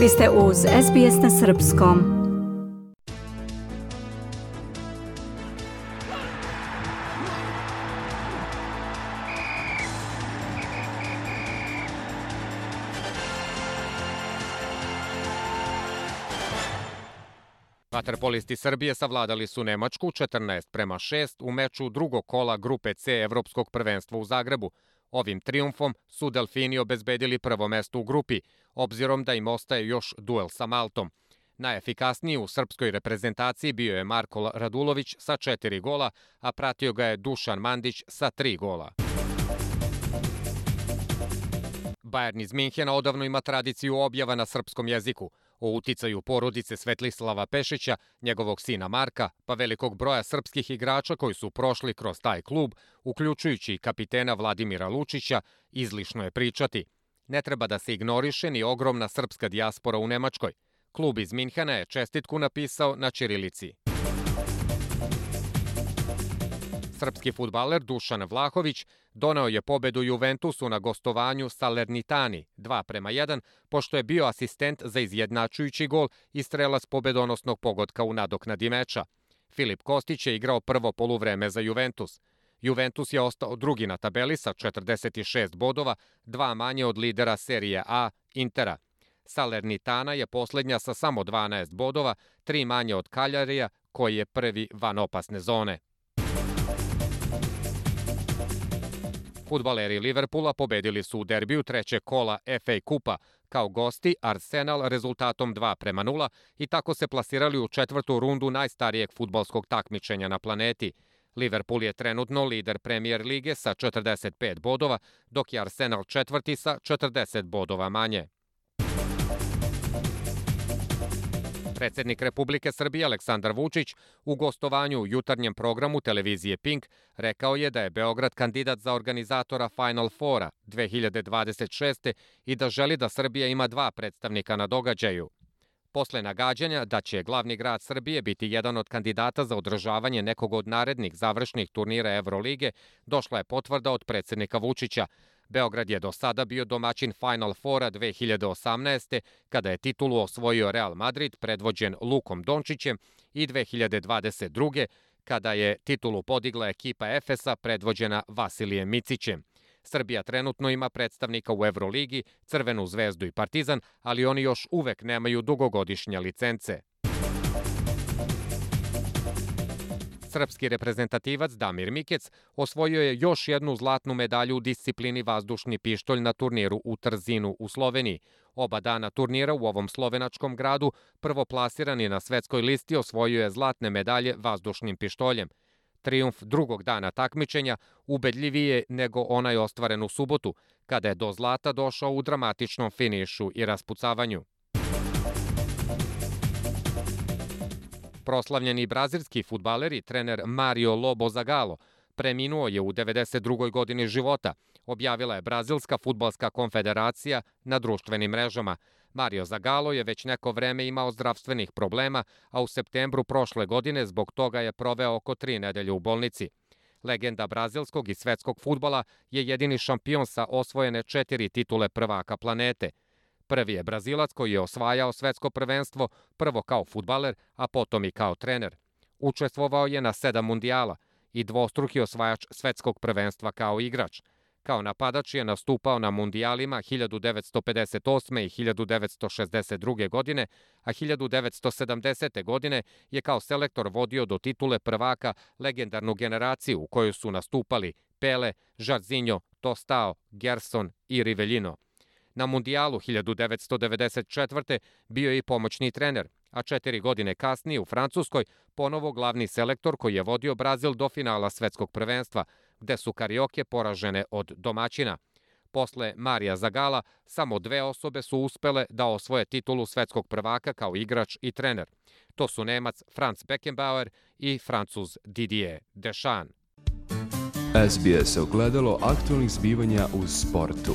Vi ste uz SBS na Srpskom. Vaterpolisti Srbije savladali su Nemačku 14 prema 6 u meču drugog kola grupe C Evropskog prvenstva u Zagrebu. Ovim triumfom su Delfini obezbedili prvo mesto u grupi, obzirom da im ostaje još duel sa Maltom. Najefikasniji u srpskoj reprezentaciji bio je Marko Radulović sa četiri gola, a pratio ga je Dušan Mandić sa tri gola. Bayern iz Minhena odavno ima tradiciju objava na srpskom jeziku o uticaju porodice Svetlislava Pešića, njegovog sina Marka, pa velikog broja srpskih igrača koji su prošli kroz taj klub, uključujući kapitena Vladimira Lučića, izlišno je pričati. Ne treba da se ignoriše ni ogromna srpska dijaspora u Nemačkoj. Klub iz Minhena je čestitku napisao na Čirilici. Srpski futbaler Dušan Vlahović doneo je pobedu Juventusu na gostovanju Salernitani 2 prema 1, pošto je bio asistent za izjednačujući gol i strelac pobedonosnog pogotka u nadoknadi meča. Filip Kostić je igrao prvo poluvreme za Juventus. Juventus je ostao drugi na tabeli sa 46 bodova, dva manje od lidera serije A Intera. Salernitana je poslednja sa samo 12 bodova, tri manje od Kaljarija, koji je prvi van opasne zone. Futbaleri Liverpoola pobedili su u derbiju trećeg kola FA Kupa kao gosti Arsenal rezultatom 2 prema 0 i tako se plasirali u četvrtu rundu najstarijeg futbalskog takmičenja na planeti. Liverpool je trenutno lider Premier lige sa 45 bodova, dok je Arsenal četvrti sa 40 bodova manje. Predsednik Republike Srbije Aleksandar Vučić u gostovanju u jutarnjem programu televizije Pink rekao je da je Beograd kandidat za organizatora Final Fora 2026. i da želi da Srbija ima dva predstavnika na događaju. Posle nagađanja da će glavni grad Srbije biti jedan od kandidata za održavanje nekog od narednih završnih turnira Evrolige, došla je potvrda od predsednika Vučića, Beograd je do sada bio domaćin Final Fora 2018. kada je titulu osvojio Real Madrid predvođen Lukom Dončićem i 2022. kada je titulu podigla ekipa Efesa predvođena Vasilijem Micićem. Srbija trenutno ima predstavnika u Euroligi, Crvenu zvezdu i Partizan, ali oni još uvek nemaju dugogodišnje licence. Srpski reprezentativac Damir Mikec osvojio je još jednu zlatnu medalju u disciplini vazdušni pištolj na turniru u Trzinu u Sloveniji. Oba dana turnira u ovom slovenačkom gradu prvoplasirani na svetskoj listi osvojio je zlatne medalje vazdušnim pištoljem. Triumf drugog dana takmičenja ubedljiviji je nego onaj ostvaren u subotu, kada je do zlata došao u dramatičnom finišu i raspucavanju. Proslavljeni brazilski futbaler i trener Mario Lobo Zagallo preminuo je u 92. godini života, objavila je Brazilska futbalska konfederacija na društvenim mrežama. Mario Zagallo je već neko vreme imao zdravstvenih problema, a u septembru prošle godine zbog toga je proveo oko tri nedelje u bolnici. Legenda brazilskog i svetskog futbala je jedini šampion sa osvojene četiri titule prvaka planete – Prvi je Brazilac koji je osvajao svetsko prvenstvo, prvo kao futbaler, a potom i kao trener. Učestvovao je na sedam mundijala i dvostruki osvajač svetskog prvenstva kao igrač. Kao napadač je nastupao na mundijalima 1958. i 1962. godine, a 1970. godine je kao selektor vodio do titule prvaka legendarnu generaciju u kojoj su nastupali Pele, Žarzinjo, Tostao, Gerson i Rivellino. Na mundijalu 1994. bio je i pomoćni trener, a četiri godine kasnije u Francuskoj ponovo glavni selektor koji je vodio Brazil do finala svetskog prvenstva, gde su karioke poražene od domaćina. Posle Marija Zagala, samo dve osobe su uspele da osvoje titulu svetskog prvaka kao igrač i trener. To su Nemac Franz Beckenbauer i Francuz Didier Deschamps. SBS ogledalo aktualnih zbivanja u sportu.